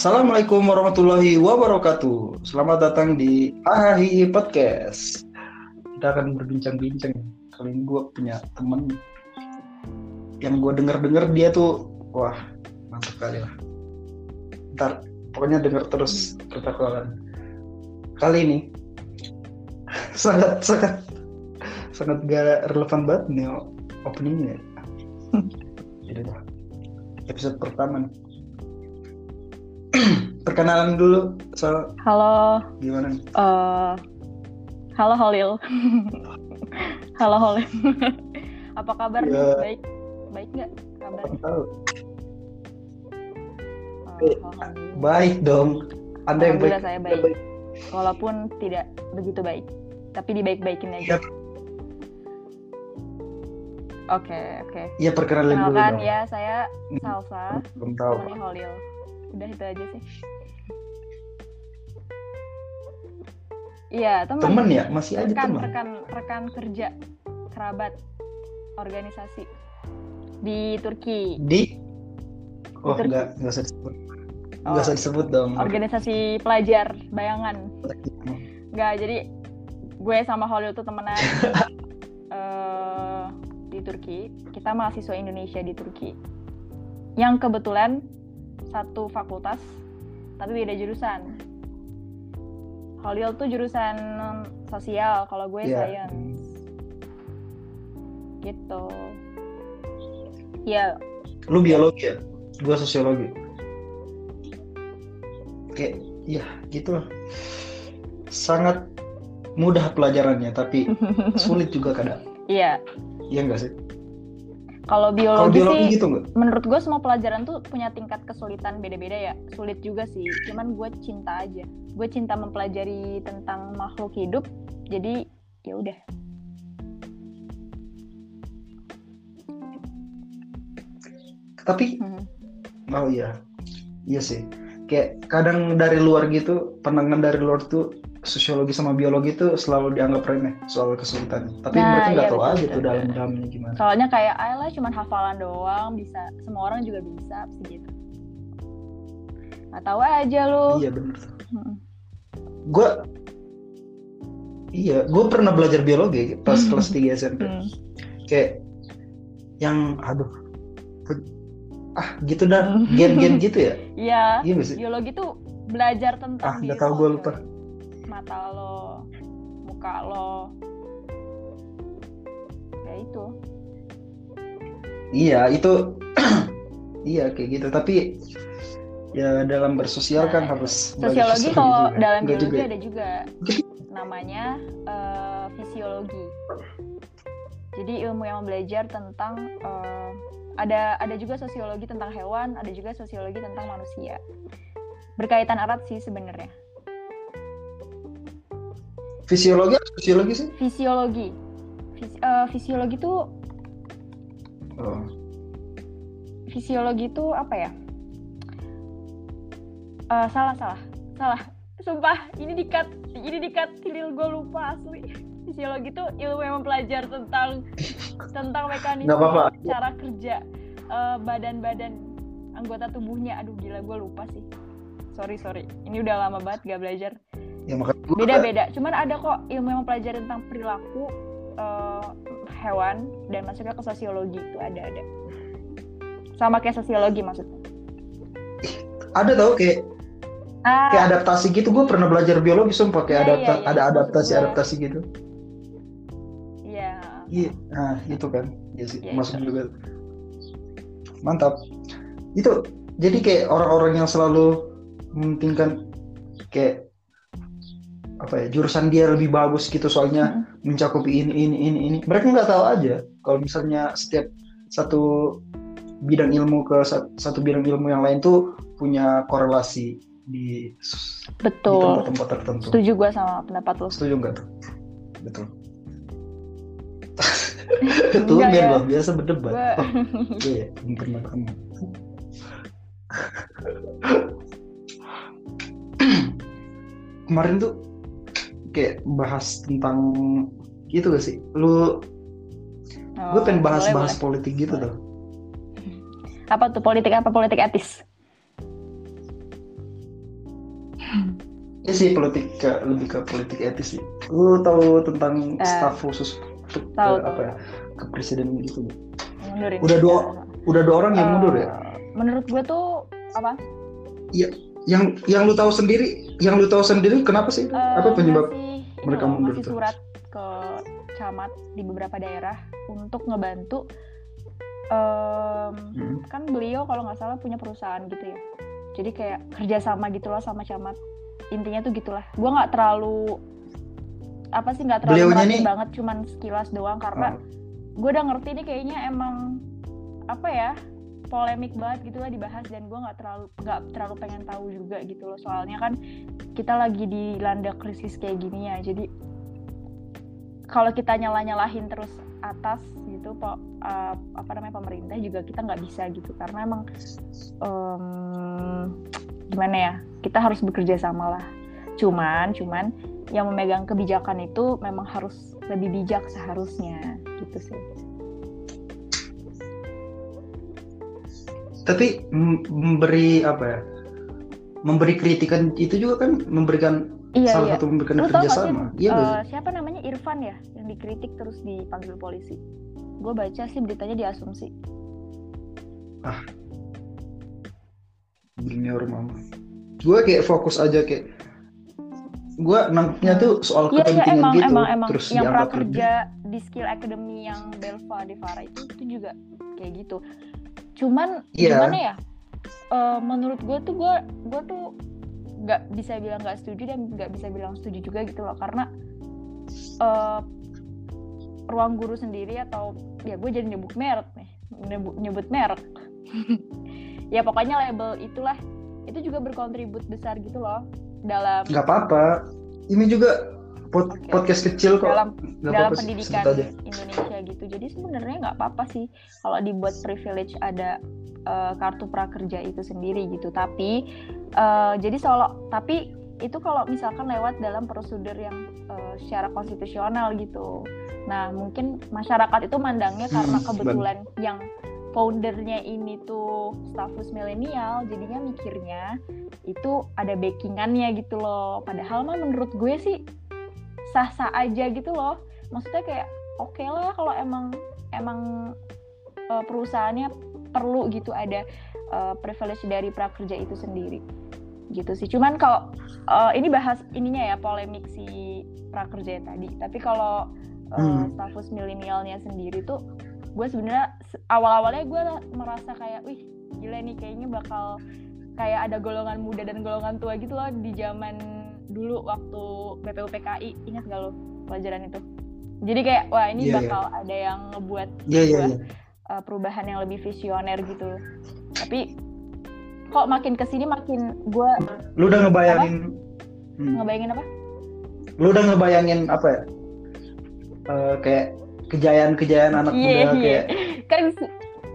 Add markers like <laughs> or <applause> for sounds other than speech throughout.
Assalamualaikum warahmatullahi wabarakatuh. Selamat datang di AHI Podcast. Kita akan berbincang-bincang. Kali ini gue punya temen yang gue denger-denger dia tuh, wah mantap kali lah. Ntar pokoknya denger terus percakapan. Kali ini <laughs> sangat sangat sangat gak relevan banget nih openingnya. <laughs> Jadi episode pertama nih. Perkenalan dulu soal Halo, gimana nih? eh halo Holil. <laughs> halo Holil. <laughs> Apa kabar? Ya. Baik, baik nggak? Tahu. Eh, alhamdulillah. Baik dong. Anda yang baik. Saya baik. Walaupun tidak begitu baik, tapi dibaik-baikin aja. Oke, oke. Iya perkenalan dulu dong. ya, saya Hmm. Salsa, Belum tahu. Holil. Udah itu aja sih. Iya, teman. Temen ya, masih aja rekan teman. rekan rekan kerja kerabat organisasi di Turki Di Oh, Turki. enggak, enggak usah disebut. Oh, Enggak usah disebut dong. organisasi pelajar bayangan nggak jadi gue sama Holil tuh temenan <laughs> eh, di Turki kita mahasiswa Indonesia di Turki yang kebetulan satu fakultas tapi beda jurusan Holil tuh jurusan sosial kalau gue Iya. science gitu ya Lu biologi ya? Gua sosiologi. Kayak ya gitu lah. Sangat mudah pelajarannya tapi <laughs> sulit juga kadang. iya Iya enggak sih? Kalau biologi, biologi sih gitu enggak? menurut gue semua pelajaran tuh punya tingkat kesulitan beda-beda ya sulit juga sih cuman gue cinta aja gue cinta mempelajari tentang makhluk hidup jadi ya udah Tapi Hmm. oh iya. Iya sih. Kayak kadang dari luar gitu, pandangan dari luar tuh sosiologi sama biologi tuh selalu dianggap remeh soal kesulitan. Tapi Nah, mereka nggak iya, tahu betul, aja betul, tuh betul. dalam-dalamnya gimana. soalnya kayak ayolah cuman hafalan doang bisa semua orang juga bisa gitu nggak tahu aja lu Iya bener. Hmm. Gue Iya, gue pernah belajar biologi pas Hmm. kelas 3 SMP. Hmm. Kayak yang aduh ah gitu dah Hmm. gen-gen gitu ya <laughs> iya iya biologi tuh belajar tentang ah nggak tahu gue lupa mata lo muka lo ya itu iya itu <clears throat> iya kayak gitu tapi ya dalam bersosial kan Nah, harus belajar Sosiologi kalau juga. dalam biologi juga ada juga namanya eh, fisiologi. Jadi ilmu yang belajar tentang eh, ada ada juga sosiologi tentang hewan, ada juga sosiologi tentang manusia. Berkaitan erat sih sebenarnya. Fisiologi atau sosiologi sih Fisiologi. Fis- eh, fisiologi itu oh. fisiologi itu apa ya? Eh, salah salah salah. Sumpah ini dikat ini dikat hilil gue lupa asli. Fisiologi itu ilmu yang mempelajari tentang <laughs> tentang mekanisme Nggak apa-apa. cara kerja eh, badan-badan anggota tubuhnya. Aduh gila gue lupa sih. Sorry sorry. Ini udah lama banget gak belajar. Ya makanya Beda-beda. Cuman ada kok ilmu yang mempelajari tentang perilaku eh, hewan dan masuknya ke sosiologi itu ada ada. Sama kayak sosiologi maksudnya. ada tau kayak Ah, kayak adaptasi gitu gue pernah belajar biologi sumpah kayak Iya, adapta- iya, iya. ada Maksud adaptasi gua- adaptasi gitu iya. iya nah itu kan iya sih Iya, masuk itu. juga mantap itu jadi kayak orang-orang yang selalu mementingkan kayak apa ya jurusan dia lebih bagus gitu soalnya Mm-mm. mencakupi ini ini ini ini mereka nggak tahu aja kalau misalnya setiap satu bidang ilmu ke sa- satu bidang ilmu yang lain tuh punya korelasi di, Betul. tempat-tempat tertentu Setuju gue sama pendapat lo. setuju nggak tuh betul <laughs> Enggak Tumben ya. loh, biasa berdebat. Gue Oh, iya, pernah ketemu. Kemarin tuh kayak bahas tentang gitu gak sih? Lu, gue pengen bahas-bahas politik gitu Boleh. tuh. <laughs> Apa tuh politik apa politik etis? Ya sih politik ke, lebih ke politik etis sih. Lu tahu tentang Eh, staf khusus untuk ke, tahu, apa ya ke presiden gitu? mundurin Udah dua udah dua orang yang Eh, mundur ya. menurut gue tuh apa Yang yang lu tahu sendiri, yang lu tahu sendiri kenapa sih? Eh, apa penyebab? ngasih, ini mereka mundur ngasih surat ke camat di beberapa daerah untuk ngebantu em, Hmm. kan beliau kalau nggak salah punya perusahaan gitu ya jadi kayak kerjasama gitu loh sama camat intinya tuh gitulah gue nggak terlalu apa sih nggak terlalu nih- banget cuman sekilas doang karena Oh, gue udah ngerti nih kayaknya emang apa ya polemik banget gitu lah dibahas dan gue nggak terlalu nggak terlalu pengen tahu juga gitu loh. Soalnya kan kita lagi dilanda krisis kayak gini ya jadi kalau kita nyalah nyalahin terus atas gitu po, uh, apa namanya pemerintah juga kita nggak bisa gitu. Karena emang em, gimana ya kita harus bekerja sama lah. Cuman cuman yang memegang kebijakan itu memang harus lebih bijak seharusnya gitu sih Tapi memberi apa ya? Memberi kritikan itu juga kan memberikan iya salah iya satu memberikan lu tau gak sih. Iya sih? siapa namanya Irfan ya yang dikritik terus dipanggil polisi gue baca sih beritanya diasumsi junior mama gue kayak fokus aja kayak gue nangkepnya tuh soal iya kepentingan emang gitu emang emang terus yang prakerja di skill academy yang Belva Devara itu itu juga kayak gitu. Cuman Iya. gimana ya? Eh, menurut gue tuh gue gue tuh nggak bisa bilang nggak setuju dan nggak bisa bilang setuju juga gitu loh karena eh, ruang guru sendiri atau ya gue jadi nyebut merek nih nyebut, nyebut merek <laughs> ya pokoknya label itulah itu juga berkontribut besar gitu loh dalam nggak apa-apa ini juga pod- Oke. podcast kecil kok dalam dalam pendidikan. Indonesia gitu. Jadi sebenarnya nggak apa-apa sih kalau dibuat privilege ada eh, kartu prakerja itu sendiri gitu. Tapi eh, jadi solo tapi itu kalau misalkan lewat dalam prosedur yang eh, secara konstitusional gitu. Nah mungkin masyarakat itu mandangnya karena Hmm, kebetulan yang foundernya ini tuh stafus milenial, jadinya mikirnya itu ada backingannya gitu loh. Padahal mah menurut gue sih sah-sah aja gitu loh. Maksudnya kayak oke lah kalau emang emang eh, perusahaannya perlu gitu ada eh, privilege dari prakerja itu sendiri gitu sih. Cuman kalau eh, ini bahas ininya ya polemik si prakerja tadi. Tapi kalau eh, Hmm. stafus milenialnya sendiri tuh gue sebenarnya se- awal-awalnya gue merasa kayak wih gila nih kayaknya bakal kayak ada golongan muda dan golongan tua gitu loh di zaman dulu waktu BPUPKI ingat gak lo pelajaran itu jadi kayak wah ini Iya, iya. bakal ada yang ngebuat Iya iya sebuah, iya. uh, perubahan yang lebih visioner gitu tapi kok makin ke sini makin gue Lu udah ngebayangin Hmm. ngebayangin apa Lu udah ngebayangin apa ya? Eh, kayak kejayaan-kejayaan anak Iya, muda iya. kayak kan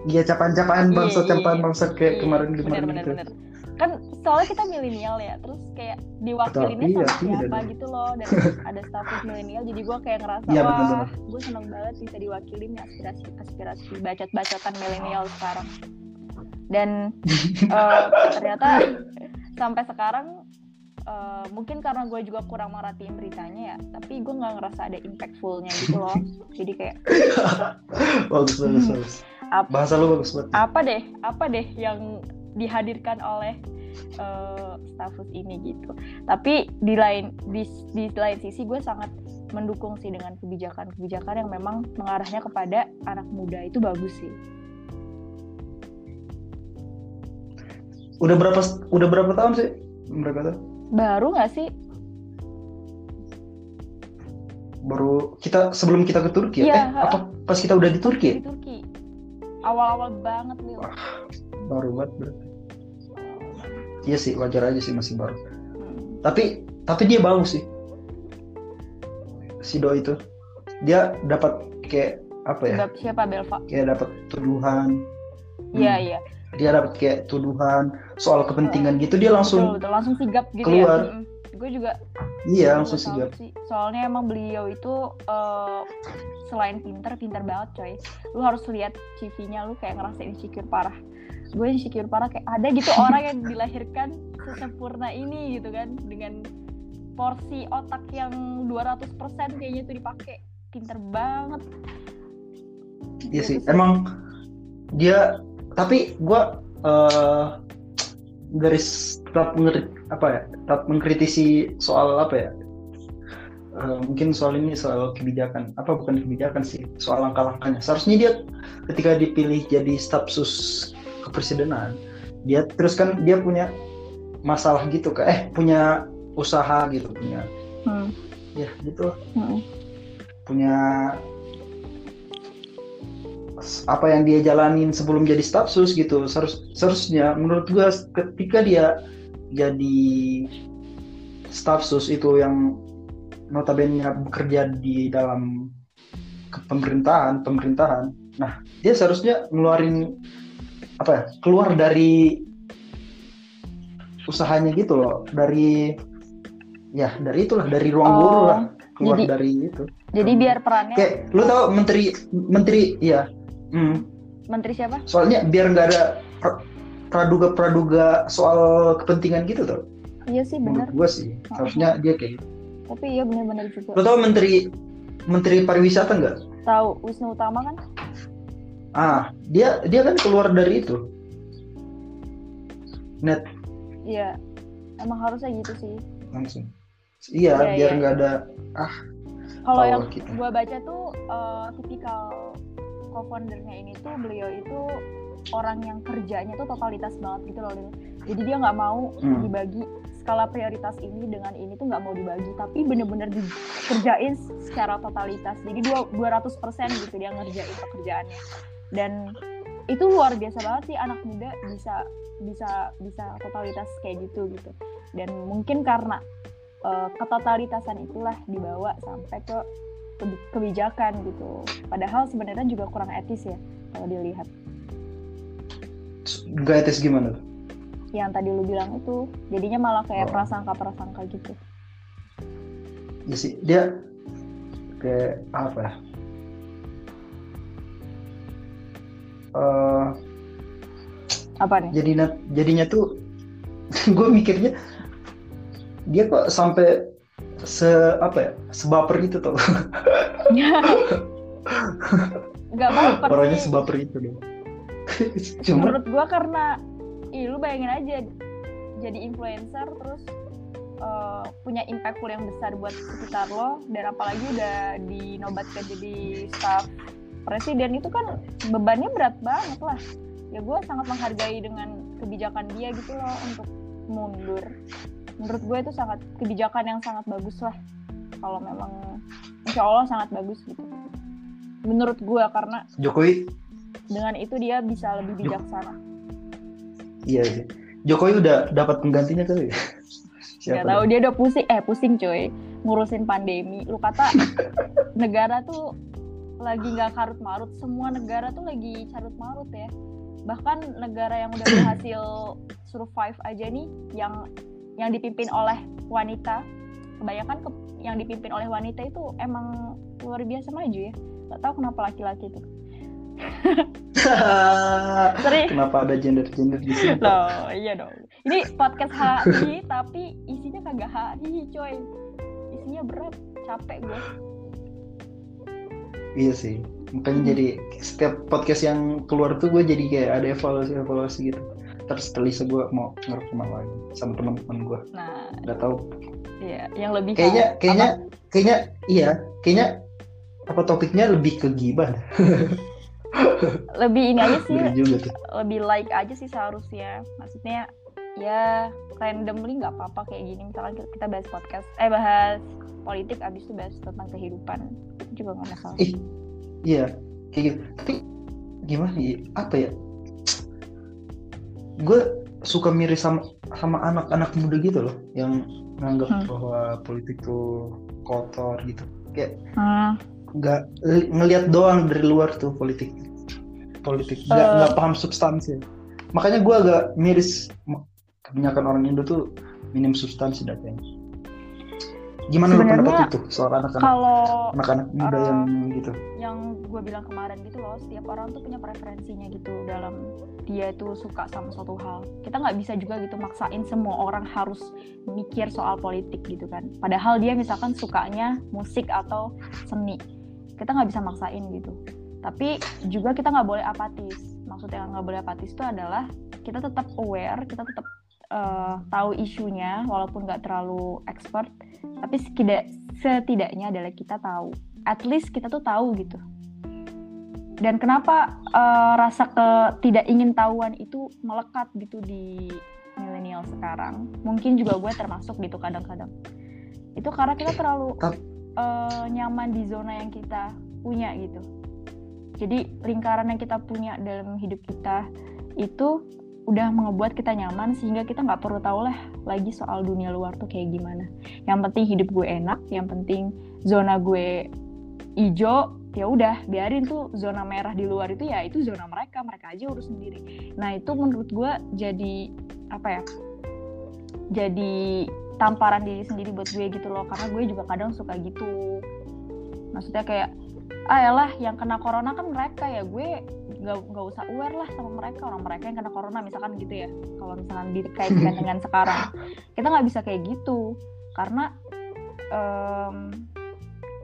Iya capaan-capaan bangsa iya, capaan iya. bangsa kayak kemarin-kemarin gitu. bener, bener. Kan soalnya kita milenial ya terus kayak diwakilinnya Iya, sama iya, siapa dong. gitu loh dan <laughs> ada status milenial jadi gue kayak ngerasa Iya, wah gue seneng banget bisa diwakilin nih aspirasi aspirasi bacot-bacotan milenial sekarang dan <laughs> eh, ternyata sampai sekarang eh, mungkin karena gue juga kurang merhatiin beritanya ya tapi gue nggak ngerasa ada impactfulnya gitu loh <laughs> jadi kayak bagus bagus bagus. Ap- Bahasa lu bagus banget. apa deh apa deh yang dihadirkan oleh eh, stafus ini gitu tapi di lain di, di lain sisi gue sangat mendukung sih dengan kebijakan-kebijakan yang memang mengarahnya kepada anak muda itu bagus sih Udah berapa udah berapa tahun sih mereka tuh? baru nggak sih Baru kita sebelum kita ke Turki ya? Iya, eh, apa pas kita udah di Turki ya? di Turki awal-awal banget nih Wah. Baru banget. Iya sih, wajar aja sih masih baru. Tapi tapi dia bagus sih. Si Do itu. Dia dapat kayak apa ya? Siapa Belva Kayak dapat tuduhan. iya Hmm. iya Dia dapat kayak tuduhan soal kepentingan gitu dia betul langsung betul langsung sigap gitu keluar. ya gue juga iya langsung sigap. sih. Soalnya emang beliau itu eh, selain pinter, pinter banget coy. Lu harus lihat CV-nya, lu kayak ngerasa insecure parah. Gue insecure parah kayak ada gitu <laughs> orang yang dilahirkan sesempurna ini gitu kan dengan porsi otak yang 200% kayaknya itu dipakai. Pinter banget. Iya sih emang dia tapi gue uh, garis tetap apa ya tetap mengkritisi soal apa ya uh, mungkin soal ini soal kebijakan apa bukan kebijakan sih soal langkah-langkahnya. Seharusnya dia ketika dipilih jadi staf sus kepresidenan. Dia terus kan dia punya masalah gitu ke eh punya usaha gitu punya. Hmm. ya gitu. Hmm. punya apa yang dia jalanin sebelum jadi staf sus gitu. Seharus, seharusnya menurut gua ketika dia jadi staf sus itu yang notabene bekerja di dalam pemerintahan pemerintahan nah dia seharusnya ngeluarin apa ya keluar dari usahanya gitu loh. Dari ya dari itulah dari ruang oh, guru lah. Keluar jadi, dari itu. jadi biar perannya kayak lu tau menteri menteri ya hmm, menteri siapa? Soalnya biar nggak ada praduga praduga soal kepentingan gitu tuh. Iya sih benar. gue sih harusnya dia kayak gitu. Tapi iya benar-benar juga. Lo tau menteri menteri pariwisata nggak? Tahu Wisnu Utama kan ah dia dia kan keluar dari itu net iya emang harusnya gitu sih langsung iya, ya, biar iya. nggak ya. ada ah kalau yang kita. gua baca tuh uh, tipikal co-foundernya ini tuh beliau itu orang yang kerjanya tuh totalitas banget gitu loh jadi dia nggak mau hmm. dibagi skala prioritas ini dengan ini tuh nggak mau dibagi tapi bener-bener dikerjain secara totalitas jadi dua 200% gitu dia ngerjain pekerjaannya dan itu luar biasa banget sih anak muda bisa bisa bisa totalitas kayak gitu gitu. Dan mungkin karena uh, ketotalitasan itulah dibawa sampai ke kebijakan gitu. Padahal sebenarnya juga kurang etis ya kalau dilihat. Gak etis gimana yang tadi lu bilang itu jadinya malah kayak oh. prasangka-prasangka gitu. Ya sih dia kayak apa uh, apa nih? jadinya jadinya tuh <laughs> gue mikirnya dia kok sampai se apa ya sebaper itu tuh. <laughs> Nggak baper orangnya sebaper itu dong. <laughs> Cuma... menurut gue karena ih lu bayangin aja jadi influencer terus uh, punya impactful yang besar buat sekitar lo dan apalagi udah dinobatkan jadi staff presiden itu kan bebannya berat banget lah. Ya gue sangat menghargai dengan kebijakan dia gitu loh untuk mundur. Menurut gue itu sangat kebijakan yang sangat bagus lah. Kalau memang insya Allah sangat bagus gitu. Menurut gue karena Jokowi? dengan itu dia bisa lebih bijaksana. Iya sih. Jokowi udah dapat penggantinya kali ya? Gak tahu dia udah pusing eh pusing coy ngurusin pandemi. Lu kata <laughs> negara tuh lagi nggak karut marut. Semua negara tuh lagi carut marut ya. Bahkan negara yang udah berhasil survive aja nih yang yang dipimpin oleh wanita. Kebanyakan ke, yang dipimpin oleh wanita itu emang luar biasa maju ya. Gak tahu kenapa laki-laki itu. <laughs> Kenapa ada gender-gender di sini? Loh, iya dong. Ini podcast HI tapi isinya kagak HI, coy. Isinya berat, capek gue. Iya sih. Makanya hmm. jadi setiap podcast yang keluar tuh gue jadi kayak ada evaluasi-evaluasi gitu. Terus telisa gue mau ngerekam lagi sama teman-teman gue. Nah, nggak tahu. Iya, yang lebih kayaknya kayaknya apa? kayaknya iya, kayaknya apa topiknya lebih ke gibah. <laughs> lebih ini aja sih lebih like aja sih seharusnya maksudnya ya randomly nggak apa-apa kayak gini misalkan kita bahas podcast eh bahas politik abis itu bahas tentang kehidupan. Juga nggak masalah. Ih, iya kayak gitu. Tapi gimana ya? Apa ya? Gue suka miris sama sama anak-anak muda gitu loh yang nganggap hmm. bahwa politik tuh kotor gitu. Kayak hmm. nggak ngelihat doang dari luar tuh politik. Politik nggak uh, nggak paham substansi. Makanya gue agak miris. Kebanyakan orang Indo tuh minim substansi datanya Gimana lu pendapat Sebenarnya itu soal anak-anak? kalau anak-anak muda eh, yang gitu? yang gue bilang kemarin gitu loh setiap orang tuh punya preferensinya gitu dalam dia itu suka sama suatu hal. Kita nggak bisa juga gitu maksain semua orang harus mikir soal politik gitu kan. Padahal dia misalkan sukanya musik atau seni. Kita nggak bisa maksain gitu. Tapi juga kita nggak boleh apatis. Maksudnya nggak boleh apatis itu adalah kita tetap aware kita tetap eh, tahu isunya walaupun nggak terlalu expert tapi setidak- setidaknya adalah kita tahu at least kita tuh tahu gitu. Dan kenapa eh, rasa tidak ingin tahuan itu melekat gitu di milenial sekarang? Mungkin juga gue termasuk gitu kadang-kadang. Itu karena kita terlalu eh, nyaman di zona yang kita punya gitu. Jadi lingkaran yang kita punya dalam hidup kita itu udah mengebuat kita nyaman sehingga kita nggak perlu tahu lah lagi soal dunia luar tuh kayak gimana. Yang penting hidup gue enak, yang penting zona gue ijo, ya udah biarin tuh zona merah di luar itu ya itu zona mereka, mereka aja urus sendiri. Nah itu menurut gue jadi apa ya? Jadi tamparan diri sendiri buat gue gitu loh, karena gue juga kadang suka gitu. Maksudnya kayak ah yang kena corona kan mereka ya gue nggak nggak usah aware lah sama mereka orang mereka yang kena corona misalkan gitu ya kalau misalkan dikaitkan dengan <laughs> sekarang. Kita nggak bisa kayak gitu karena em,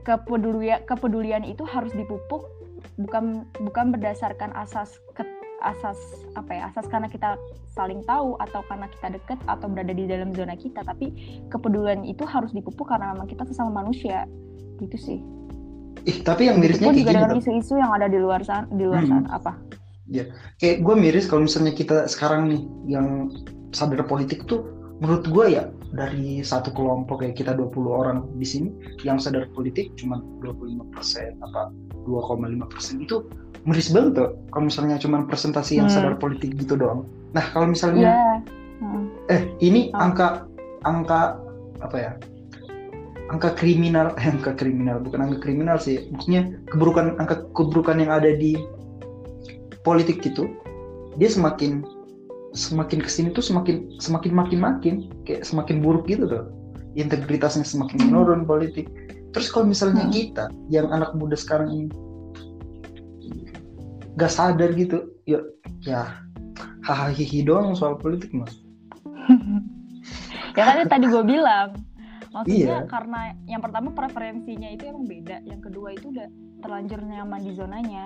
kepedulian kepedulian itu harus dipupuk bukan bukan berdasarkan asas ke, asas apa ya asas karena kita saling tahu atau karena kita deket atau berada di dalam zona kita tapi kepedulian itu harus dipupuk karena memang kita sesama manusia. Gitu sih Ih, tapi yang mirisnya kayak juga gini dengan isu-isu yang ada di luar sana di luar Hmm. sana apa Kayak gue miris kalau misalnya kita sekarang nih yang sadar politik tuh menurut gue ya dari satu kelompok kayak kita 20 orang di sini yang sadar politik cuma 25% apa 2,5% itu miris banget tuh kalau misalnya cuma presentasi yang Hmm. sadar politik gitu doang. Nah, kalau misalnya Iya. Hmm. eh ini Apa? angka angka apa ya angka kriminal eh, angka kriminal bukan angka kriminal sih. Maksudnya keburukan angka keburukan yang ada di politik gitu dia semakin semakin ke sini tuh semakin semakin makin makin kayak semakin buruk gitu tuh integritasnya semakin menurun politik. Terus kalau misalnya Hmm. kita yang anak muda sekarang ini gak sadar gitu ya ya hahaha doang soal politik mas. <laughs> Ya kan tadi gue bilang maksudnya Iya. karena yang pertama preferensinya itu emang beda yang kedua itu udah terlanjur nyaman di zonanya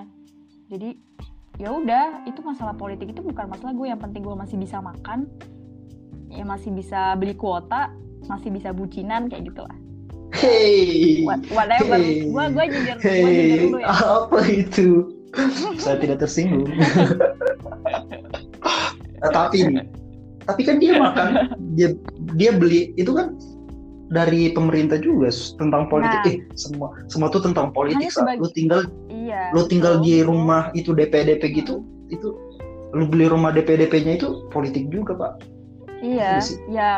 jadi ya udah itu masalah politik itu bukan masalah gue yang penting gue masih bisa makan ya masih bisa beli kuota masih bisa bucinan kayak gitulah hey What- whatever Hey. gue nyindir Hei, dulu ya apa itu? Saya tidak tersinggung. Nah, <laughs> tapi tapi kan dia makan, dia dia beli itu kan dari pemerintah juga tentang politik. Nah. Eh, semua semua tuh tentang politik. Sebagai- Lu tinggal iya lu tinggal betul. di rumah itu DP DP gitu, itu lu beli rumah DP DP-nya itu politik juga, Pak. Iya, Iya ya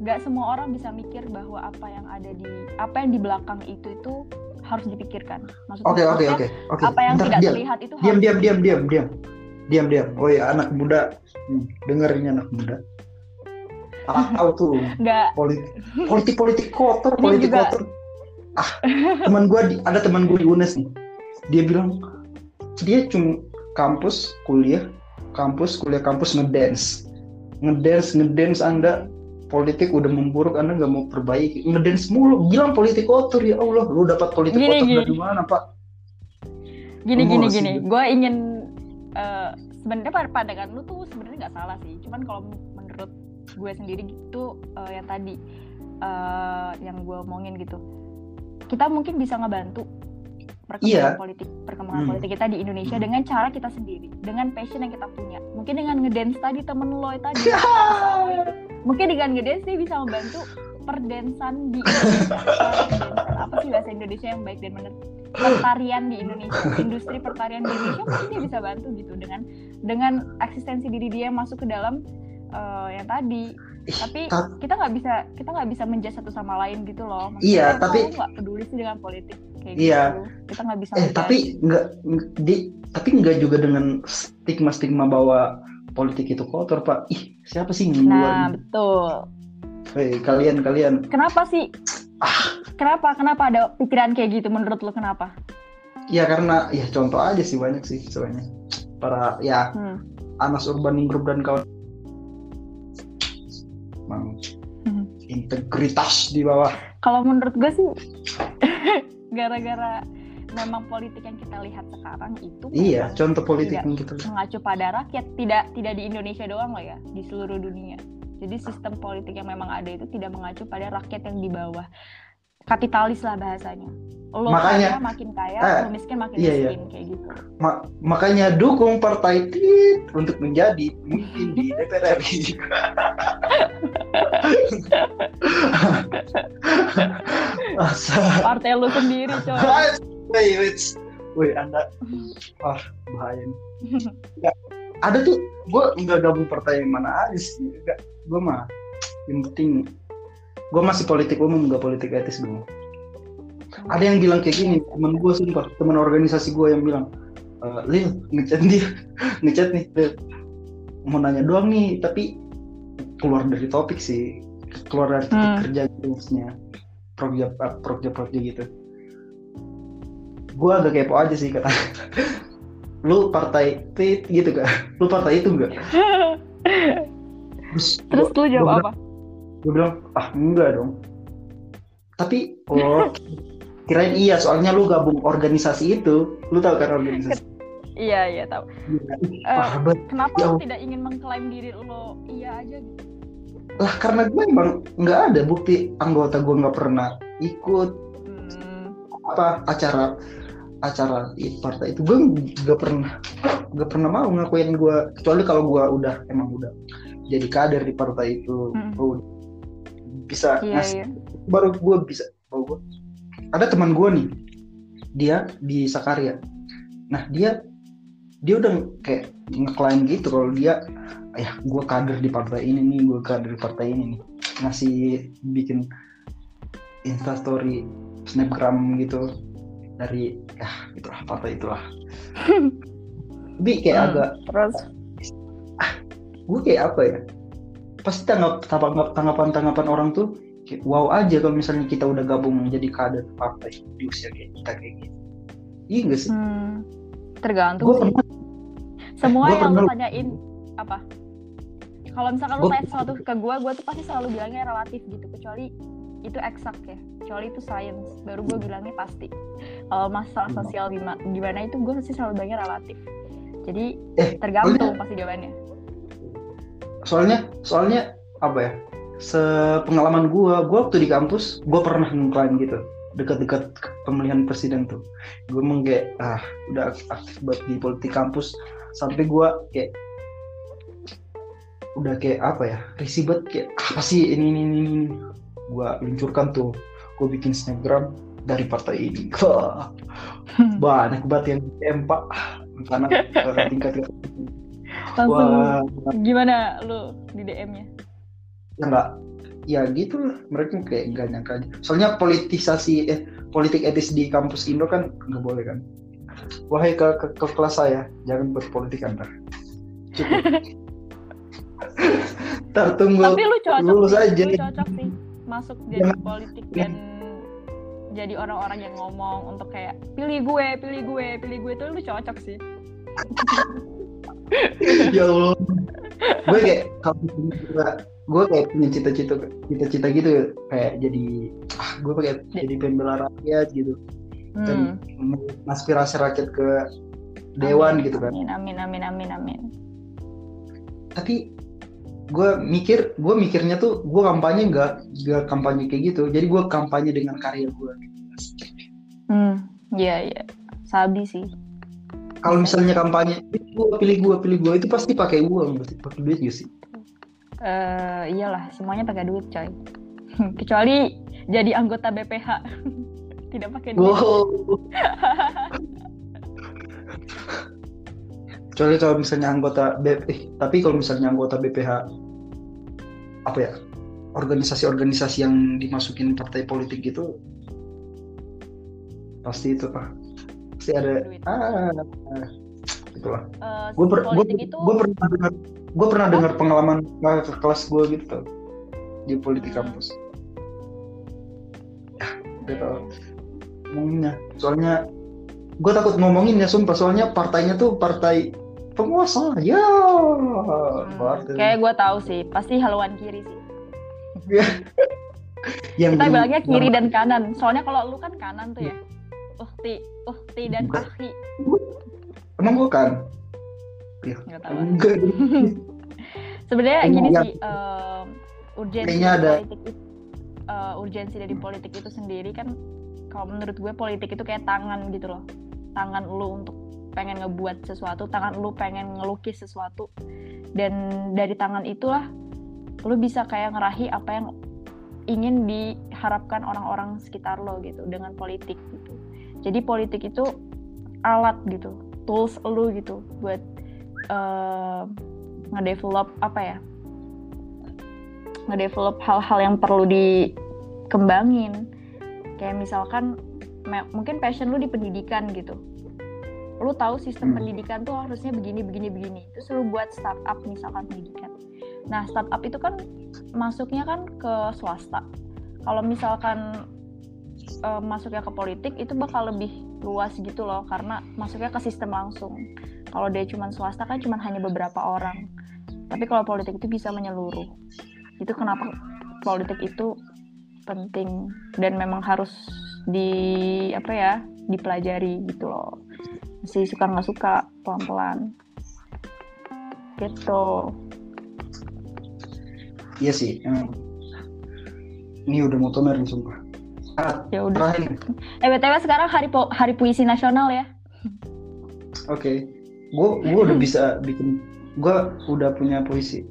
nggak semua orang bisa mikir bahwa apa yang ada di apa yang di belakang itu itu harus dipikirkan. Maksudnya, Oke, oke, oke. Oke. apa yang Bentar, tidak diam. terlihat itu diam harus diam diam diam diam diam diam oh ya anak muda hmm, denger ini anak muda tahu tuh. Nggak. Politik politik politik kotor politik juga- kotor. Ah teman gue di, ada teman gue di UNES nih. Dia bilang dia cuma kampus kuliah kampus kuliah kampus ngedance. Ngedance ngedance anda. Politik udah memburuk anda nggak mau perbaiki. Ngedance mulu. Bilang politik kotor ya Allah. Lu dapat politik Gini, kotor gini. dari mana pak? Gini gini gini. gue. Ingin eh, sebenarnya pandangan lu tuh sebenarnya nggak salah sih. Cuman kalau menurut gue sendiri gitu eh, yang tadi eh, yang gue omongin gitu, kita mungkin bisa ngebantu perkembangan Iya. politik perkembangan Hmm. politik kita di Indonesia Hmm. dengan cara kita sendiri, dengan passion yang kita punya. Mungkin dengan ngedance tadi temen lo tadi. <laughs> mungkin dengan ngedance dia bisa membantu perdensan di Indonesia. <laughs> Apa sih bahasa Indonesia yang baik dan benar pertarian di Indonesia industri pertarian di Indonesia mungkin dia bisa bantu gitu dengan dengan eksistensi diri dia masuk ke dalam eh, yang tadi Ih, tapi ta- kita nggak bisa kita nggak bisa menjudge satu sama lain gitu loh Iya, Maksudnya, tapi- "Oh, nggak peduli sih dengan politik kayak Iya. gitu kita nggak bisa Eh tapi nggak di tapi nggak juga dengan stigma stigma bahwa politik itu kotor pak. Ih siapa sih yang nah betul Hei kalian kalian kenapa sih Kenapa? Kenapa ada pikiran kayak gitu menurut lo kenapa? Ya karena ya contoh aja sih banyak sih sebenarnya. Para ya Hmm. Anas Urban Group dan kawan Emang Hmm. integritas di bawah. Kalau menurut gue sih <laughs> gara-gara memang politik yang kita lihat sekarang itu Iya, contoh politik yang kita mengacu pada rakyat tidak tidak di Indonesia doang loh ya di seluruh dunia jadi sistem politik yang memang ada itu tidak mengacu pada rakyat yang di bawah kapitalis lah bahasanya lo Makanya- kaya makin kaya eh, lo miskin makin iya, iya. miskin kayak gitu Ma- makanya dukung partai TIT untuk menjadi pemimpin di DPR RI. Masa? partai lu sendiri coy Wait, wait. Woi, Anda wah bahaya nih. Nggak, ada tuh gue nggak gabung partai mana aja sih. Nggak, gue mah yang penting gue masih politik umum nggak politik etis gue. Ada yang bilang kayak gini, temen gue sumpah, temen organisasi gue yang bilang, e, Lil, ngechat dia, <laughs> ngechat nih, Lil, mau nanya doang nih, tapi keluar dari topik sih, keluar dari topik Hmm. kerja gitu maksudnya, proyek proyek proyek gitu. Gue agak kepo aja sih kata, <laughs> lu partai tit gitu kan, lu partai itu enggak? <laughs> Terus, terus gua- lu jawab gua apa gue bilang ah enggak dong. Tapi oh. <laughs> kirain iya soalnya lu gabung organisasi itu. Lu tahu kan organisasi? Iya iya tahu. Banget. kenapa Ya lo Allah. tidak ingin mengklaim diri lo iya aja gitu? Lah karena gue emang nggak ada bukti anggota gue nggak pernah ikut. Hmm, apa acara acara partai itu. Gue nggak pernah nggak pernah mau ngakuin gue kecuali kalau gue udah emang udah jadi kader di partai itu. Hmm. Gua bisa iya ngasih iya. baru gue bisa baru gua. ada teman gue nih dia di Sakarya nah dia dia udah kayak ngeklaim gitu kalau dia ya gue kader di partai ini nih gue kader di partai ini nih. Ngasih bikin instastory snapgram gitu dari ya itulah partai itulah. <laughs> Tapi kayak Hmm. agak terus? Gue kayak apa ya pasti tanggap tanggapan tanggapan tanggapan orang tuh kayak wow aja kalau misalnya kita udah gabung menjadi kader partai di usia kayak kita kayak gitu. Iya gak sih? Hmm, tergantung gue sih. pernah semua Gua yang lu tanyain apa? Kalau misalkan lu Gua- tanya sesuatu ke gue gue tuh pasti selalu bilangnya relatif gitu kecuali itu eksak ya. Kecuali itu science. Baru gue bilangnya pasti. Kalau masalah Hmm. sosial gimana, gimana itu gue pasti selalu bilangnya relatif. Jadi eh tergantung pasti jawabannya soalnya soalnya apa ya? Sepengalaman gue gue waktu di kampus gue pernah ngeklaim gitu. Dekat-dekat pemilihan presiden tuh. Gue emang kayak ah udah aktif banget di politik kampus. Sampai gue kayak udah kayak apa ya? Risih banget kayak apa sih ini ini ini, ini. gue luncurkan tuh. Gue bikin snapgram dari partai ini. <laughs> Wah banyak banget yang karena <laughs> eh, tingkat langsung wah. gimana lu di DM-nya? Ya nggak ya gitu lah mereka kayak nggak nyangka aja. Soalnya politisasi eh politik etis di kampus Indo kan nggak boleh kan? Wahai ke, ke, ke kelas saya jangan berpolitik anda. Cukup. <laughs> Ntar tunggu tapi lu cocok lulus sih aja. lu cocok sih masuk jadi Jangan- politik dan jadi orang-orang yang ngomong untuk kayak pilih gue pilih gue pilih gue itu lu cocok sih <laughs> ya Allah. Gue kayak kalau gue kayak punya cita-cita cita-cita gitu kayak jadi ah gue kayak jadi pembela rakyat gitu. Dan Hmm. menginspirasi rakyat ke dewan Amin, gitu kan. Amin amin amin amin amin. Tapi gue mikir gue mikirnya tuh gue kampanye nggak nggak kampanye kayak gitu. Jadi gue kampanye dengan karya gue. Hmm iya iya. Sabi sih. Kalau misalnya kampanye gue pilih gue pilih gue itu pasti pakai uang pasti pakai duit gak sih? Eh iyalah semuanya pakai duit coy. <laughs> Kecuali jadi anggota BPH <laughs> tidak pakai duit. Wow. Kecuali kalau misalnya anggota B eh, tapi kalau misalnya anggota BPH apa ya organisasi-organisasi yang dimasukin partai politik gitu pasti itu pak. Pasti ada Duit. ah itulah Eh, gue per, gua, politik itu gua pernah dengar gue pernah dengar pengalaman ke kelas gue gitu tuh di politik Hmm. kampus ya gitu ngomongnya soalnya gue takut ngomongin ya sumpah soalnya partainya tuh partai penguasa ya Hmm, partai kayak gue tahu sih, pasti haluan kiri sih. yang Kita bilangnya kiri dan kanan. Soalnya kalau lu kan kanan tuh ya. Uhti, uhti dan Bukan. Emang gue kan? Ya, Nggak tahu. enggak. <laughs> Sebenarnya gini yang- sih, em, urgensi ada- politik itu, eh, urgensi dari politik itu sendiri kan, kalau menurut gue politik itu kayak tangan gitu loh, tangan lu untuk pengen ngebuat sesuatu, tangan lu pengen ngelukis sesuatu, dan dari tangan itulah lu bisa kayak ngerahi apa yang ingin diharapkan orang-orang sekitar lo gitu dengan politik gitu. Jadi politik itu alat gitu, tools lu gitu buat eh, ngedevelop apa ya? Ngedevelop hal-hal yang perlu dikembangin. Kayak misalkan mungkin passion lu di pendidikan gitu. Lu tahu sistem Hmm. pendidikan tuh harusnya begini begini begini. Terus lu buat startup misalkan pendidikan. Nah startup itu kan masuknya kan ke swasta. Kalau misalkan eh, masuknya ke politik itu bakal lebih luas gitu loh karena masuknya ke sistem langsung. Kalau dia cuma swasta kan cuma hanya beberapa orang. Tapi kalau politik itu bisa menyeluruh. Itu kenapa politik itu penting dan memang harus di apa ya dipelajari gitu loh. Masih suka nggak suka pelan pelan gitu. Iya sih ini udah mau nih sumpah. ah, ya udah. eh btw sekarang hari po- hari puisi nasional ya. Oke. Gue gue udah bisa bikin gue udah punya puisi.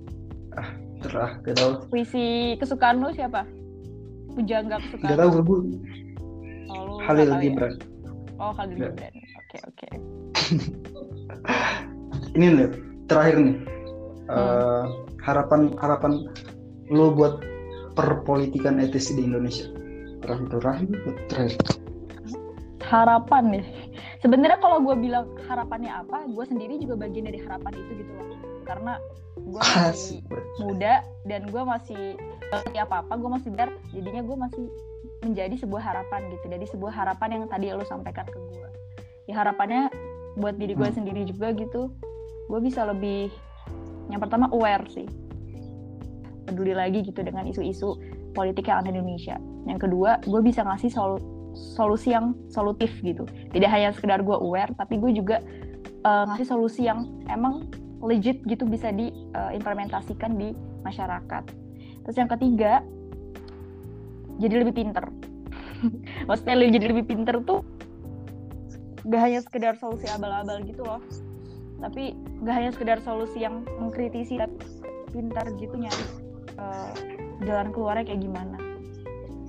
Ah terah gak tau. Puisi kesukaan lu siapa? Pujangga kesukaan. Gak tau gue lu? oh, Halil ya? Gibran. Oh Khalil Nggak. Gibran. Oke oke. <laughs> Ini nih terakhir nih. Hmm. Eh, harapan harapan lo buat perpolitikan etis di Indonesia terakhir terakhir terakhir harapan ya sebenarnya kalau gue bilang harapannya apa gue sendiri juga bagian dari harapan itu gitu loh. Karena gue masih muda dan gue masih ngerti apa apa gue masih dar jadinya gue masih menjadi sebuah harapan gitu. Dari sebuah harapan yang tadi lo sampaikan ke gue ya harapannya buat diri gue Hmm. sendiri juga gitu. Gue bisa lebih yang pertama aware sih peduli lagi gitu dengan isu-isu politik yang ada di Indonesia. Yang kedua gue bisa ngasih solu- solusi yang solutif gitu. Tidak hanya sekedar gue aware tapi gue juga eh, ngasih solusi yang emang legit gitu bisa diimplementasikan di masyarakat. Terus yang ketiga jadi lebih pinter. <laughs> Maksudnya lebih- jadi lebih pinter tuh gak hanya sekedar solusi abal-abal gitu loh. Tapi gak hanya sekedar solusi yang mengkritisi tapi pintar gitu nyari eh, jalan keluarnya kayak gimana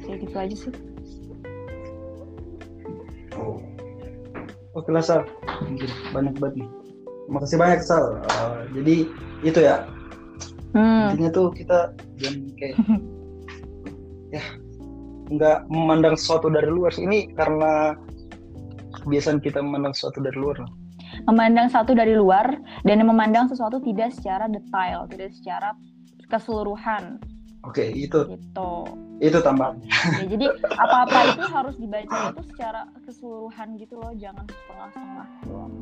kayak gitu aja sih Oh. Oke lah Sal, banyak banget nih. Makasih banyak Sal. Eh, jadi itu ya hmm. intinya tuh kita jangan kayak ya nggak memandang sesuatu dari luar sih. Ini karena kebiasaan kita memandang sesuatu dari luar. memandang satu dari luar dan memandang sesuatu tidak secara detail tidak secara keseluruhan. Oke itu. Gitu. Itu tambahan. ya, jadi apa-apa itu harus dibaca itu secara keseluruhan gitu loh jangan setengah-setengah doang.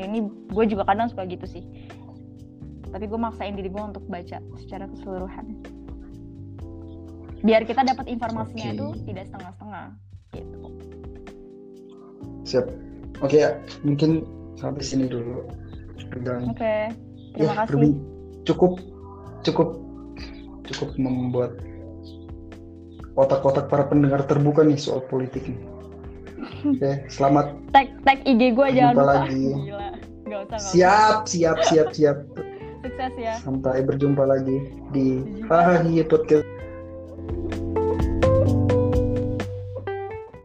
Ya, ini gue juga kadang suka gitu sih. Tapi gue maksain diri gue untuk baca secara keseluruhan. Biar kita dapat informasinya Oke. itu tidak setengah-setengah gitu. Siap. Oke ya. Mungkin sampai sini dulu. Oke terima Ya, kasih. cukup cukup cukup membuat otak-otak para pendengar terbuka nih soal politik nih. Oke, selamat. tag tag IG gue jangan Jumpa lupa lagi. gila usah nggak usah. Siap, siap, siap, siap. sukses ya Sampai berjumpa lagi di Hahaha Podcast.